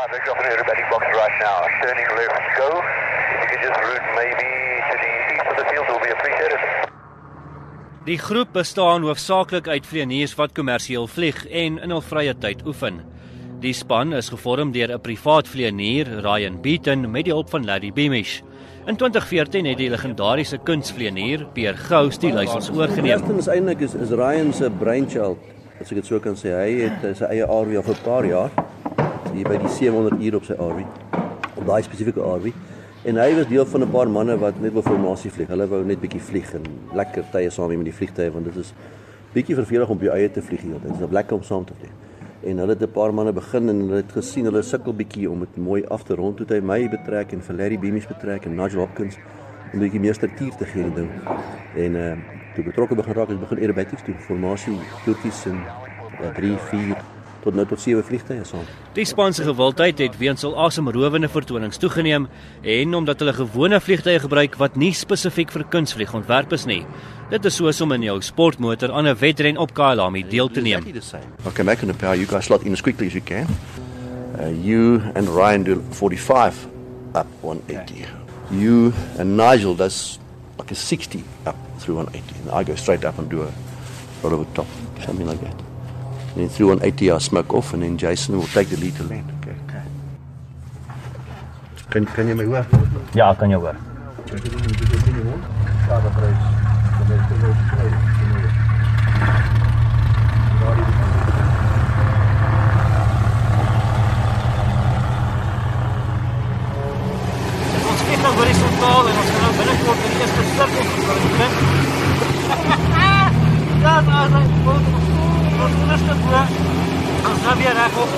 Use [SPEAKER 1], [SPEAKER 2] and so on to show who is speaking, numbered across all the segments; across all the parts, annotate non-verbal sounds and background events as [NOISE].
[SPEAKER 1] Right, we're dropping aerobatic box right now. Turning left, go. If you could just route maybe to the east of the field, will be appreciated.
[SPEAKER 2] Die groep bestaan hoofsaaklik uit vlieëniers wat kommersieel vlieg en in hul vrye tyd oefen. Die span is gevorm deur 'n privaat vlieënier, Ryan Beaton, met die hulp van Larry Beamish. In 2014 het die legendariese kunstvlieënier Pierre Gous die leiers oorgeneem.
[SPEAKER 3] Dit is eintlik is, is Ryan se brainchild, as ek dit so kan sê. Hy het uh, sy eie al vir 'n paar jaar. Hier by die 700 uur op sy RV. Op daai spesifieke RV. En hy was deel van 'n paar manne wat net wil formasie vlieg. Hulle wou net bietjie vlieg en lekker tye saam met die vliegtye want dit is bietjie vervelig om op jou eie te vlieg hier. Dit is lekker om saam te vlieg en hulle het 'n paar manne begin en hulle het gesien hulle sukkel bietjie om dit mooi af te rond toe hy my betrek en Valerie Beamish betrek en Nigel Hopkins om 'n bietjie meer struktuur te gee ding. En uh toe betrokke begin raak het begin aerobatics toe formasie toertjies en 3 uh, 4 tot nou tot sewe vliegtye saam.
[SPEAKER 2] Die span se gewildheid het weens hul asemrowende vertonings toegeneem en omdat hulle gewone vliegtye gebruik wat nie spesifiek vir kunstvlieg ontwerp is nie. Dit is soos om in jou sportmotor aan 'n wedren op Kyalami deel te neem.
[SPEAKER 3] Okay, make an power you guys slot in as quickly as you can. Uh, you and Ryan do 45 up 180. You and Nigel does like a 60 up through 180 and I go straight up and do a roll over top something like that. And then through 180 I smoke off and then Jason will take the lead to land. Okay. okay. Kan kan jy my hoor?
[SPEAKER 2] Ja, kan jy hoor. Ons kyk nou horisontaal en ons gaan nou binnekort in die eerste sirkel begin. [LAUGHS] Ja, daar is 'n foto. Ons net voor. Ons gaan weer reg op.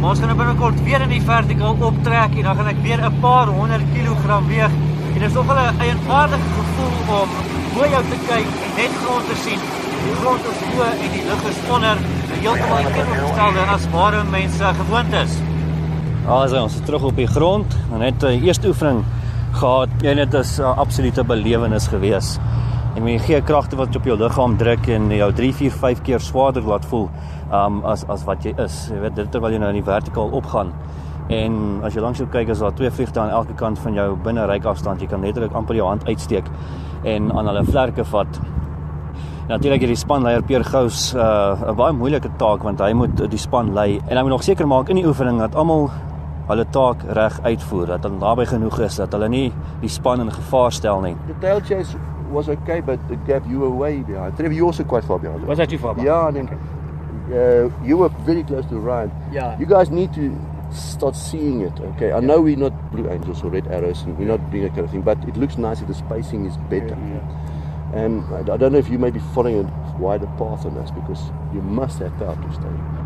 [SPEAKER 2] Maar ons gaan nou binnekort weer in die vertikaal optrek en dan gaan ek weer 'n paar honderd kilogram weeg. En dit is nog 'n eienaardige gevoel om bo jou te kyk en net grond te sien. Die grond is bo en die lug is onder. Heeltemal teenoorgestelde as waar mense gewoond is. Also ons is terug op die grond en net 'n eerste oefening gehad. En dit is 'n absolute belewenis gewees. En jy gee kragte wat op jou liggaam druk en jou 3, 4, 5 keer swaarder laat voel um as as wat jy is. Jy weet dit terwyl jy nou in die vertikaal opgaan. En as jy langs jou kyk is daar twee vliegtuie aan elke kant van jou binne reikafstand. Jy kan letterlik amper jou hand uitsteek en aan hulle vlerke vat. Natuurlik hierdie spanleier Pierre Gous uh, 'n baie moeilike taak want hy moet die span lei en hy moet nog seker maak in die oefening dat almal hulle taak reg uitvoer, dat hulle naby genoeg is dat hulle nie die span in gevaar stel nie.
[SPEAKER 3] The tail chase was okay but the gap you were way behind. Trevor you also quite far behind.
[SPEAKER 2] Was that too far?
[SPEAKER 3] Yeah, I mean uh, you were very close to Ryan.
[SPEAKER 2] Yeah.
[SPEAKER 3] You guys need to start seeing it. Okay, I yeah. know we're not Blue Angels or Red Arrows, and we're not doing that kind of thing, but it looks nice if the spacing is better. Yeah, yeah. And I don't know if you may be following a wider path on this because you must have power to stay.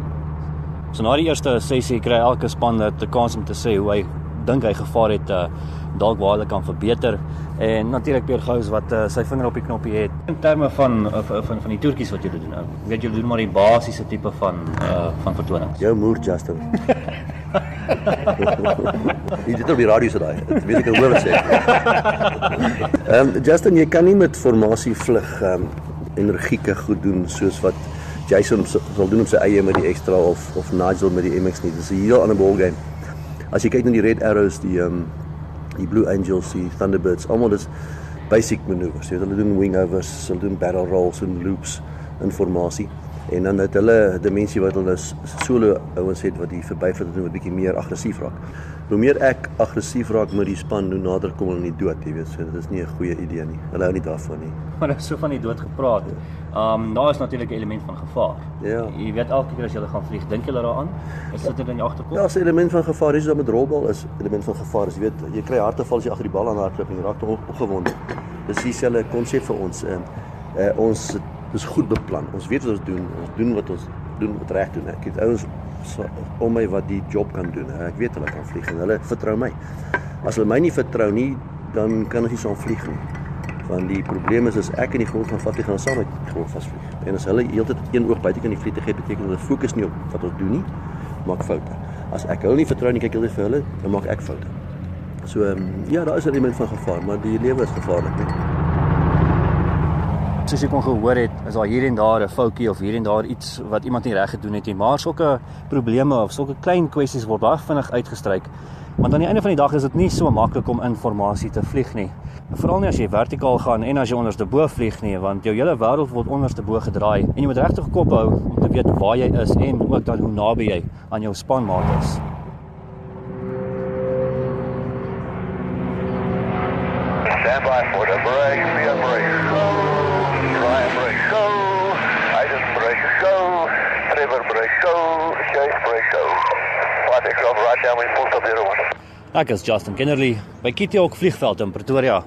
[SPEAKER 2] So na die eerste sessie kry elke span 'n kans om te sê hoe hy dink hy gevaar het uh, dalk waar hulle kan verbeter en natuurlik Pierre Gous wat uh, sy vinger op die knoppie het in terme van uh, van van die toertjies wat julle doen nou weet julle doen maar die basiese tipe van uh, van vertonings
[SPEAKER 3] jou moer Justin [LAUGHS] Jy het op die radio se daai. Dit weet ek hoor wat sê. Ehm um, Justin, jy kan nie met formasie vlug ehm um, energieke goed doen soos wat Jason sal doen op sy eie met die ekstra of of Nigel met die MX nie. Dis 'n heel ander ball game. As jy kyk na die Red Arrows, die ehm um, die Blue Angels, die Thunderbirds, almal dis basic manoeuvres. Jy weet hulle doen wing overs, hulle doen barrel rolls en loops in formasie. En dan het hulle dimensie wat hulle solo ouens het wat hier verbyvat doen 'n bietjie meer aggressief raak. Hoe meer ek aggressief raak met die span, hoe nader kom hulle aan die dood, jy weet. So dit is nie 'n goeie idee nie. Hulle hou nie daarvan nie. [LAUGHS]
[SPEAKER 2] Maar daar is so van die dood gepraat. Ehm um, daar is natuurlik 'n element van gevaar.
[SPEAKER 3] Ja.
[SPEAKER 2] Jy weet elke keer as jy gaan vlieg, dink jy daaraan? Is dit in jou agterkop?
[SPEAKER 3] Ja, 'n element van gevaar is dat met rolbal is element van gevaar. Is, jy weet, jy kry harteval as jy agter die bal aan hardloop en jy raak tog opgewonde. Dis dieselfde konsep vir ons. Ehm uh, ons dis goed beplan. Ons weet wat ons doen. Ons doen wat ons doen wat reg doen. Ek het ouens om my wat die job kan doen. Ek weet hulle kan vlieg en hulle vertrou my. As hulle my nie vertrou nie, dan kan ons nie saam vlieg nie. Want die probleem is as ek in die grond gaan vat, gaan saam met die grond vasvlieg. En as hulle heeltyd een oog buite kan die vlieg het, beteken hulle fokus nie op wat ons doen nie, maak foute. As ek hulle nie vertrou nie, kyk hulle vir hulle, dan maak ek foute. So ehm ja, daar is 'n element van gevaar, maar die lewe is gevaarlik. Nie?
[SPEAKER 2] Soos jy kon gehoor het, is daar hier en daar 'n foutjie of hier en daar iets wat iemand nie reg gedoen het nie, maar sulke probleme of sulke klein kwessies word baie vinnig uitgestryk. Want aan die einde van die dag is dit nie so maklik om inligting te vlieg nie. Veral nie as jy vertikaal gaan en as jy onderste bo vlieg nie, want jou hele wêreld word onderste bo gedraai en jy moet regtig kop hou om te weet waar jy is en ook dan hoe naby jy aan jou spanmaat is.
[SPEAKER 1] Stand by for the break, break, go. Ryan. Hayden break, go. Trevor break, go. Chase is over right now in full stop zero one.
[SPEAKER 2] Ek is Justin Kennerly by Hawk vliegveld in Pretoria.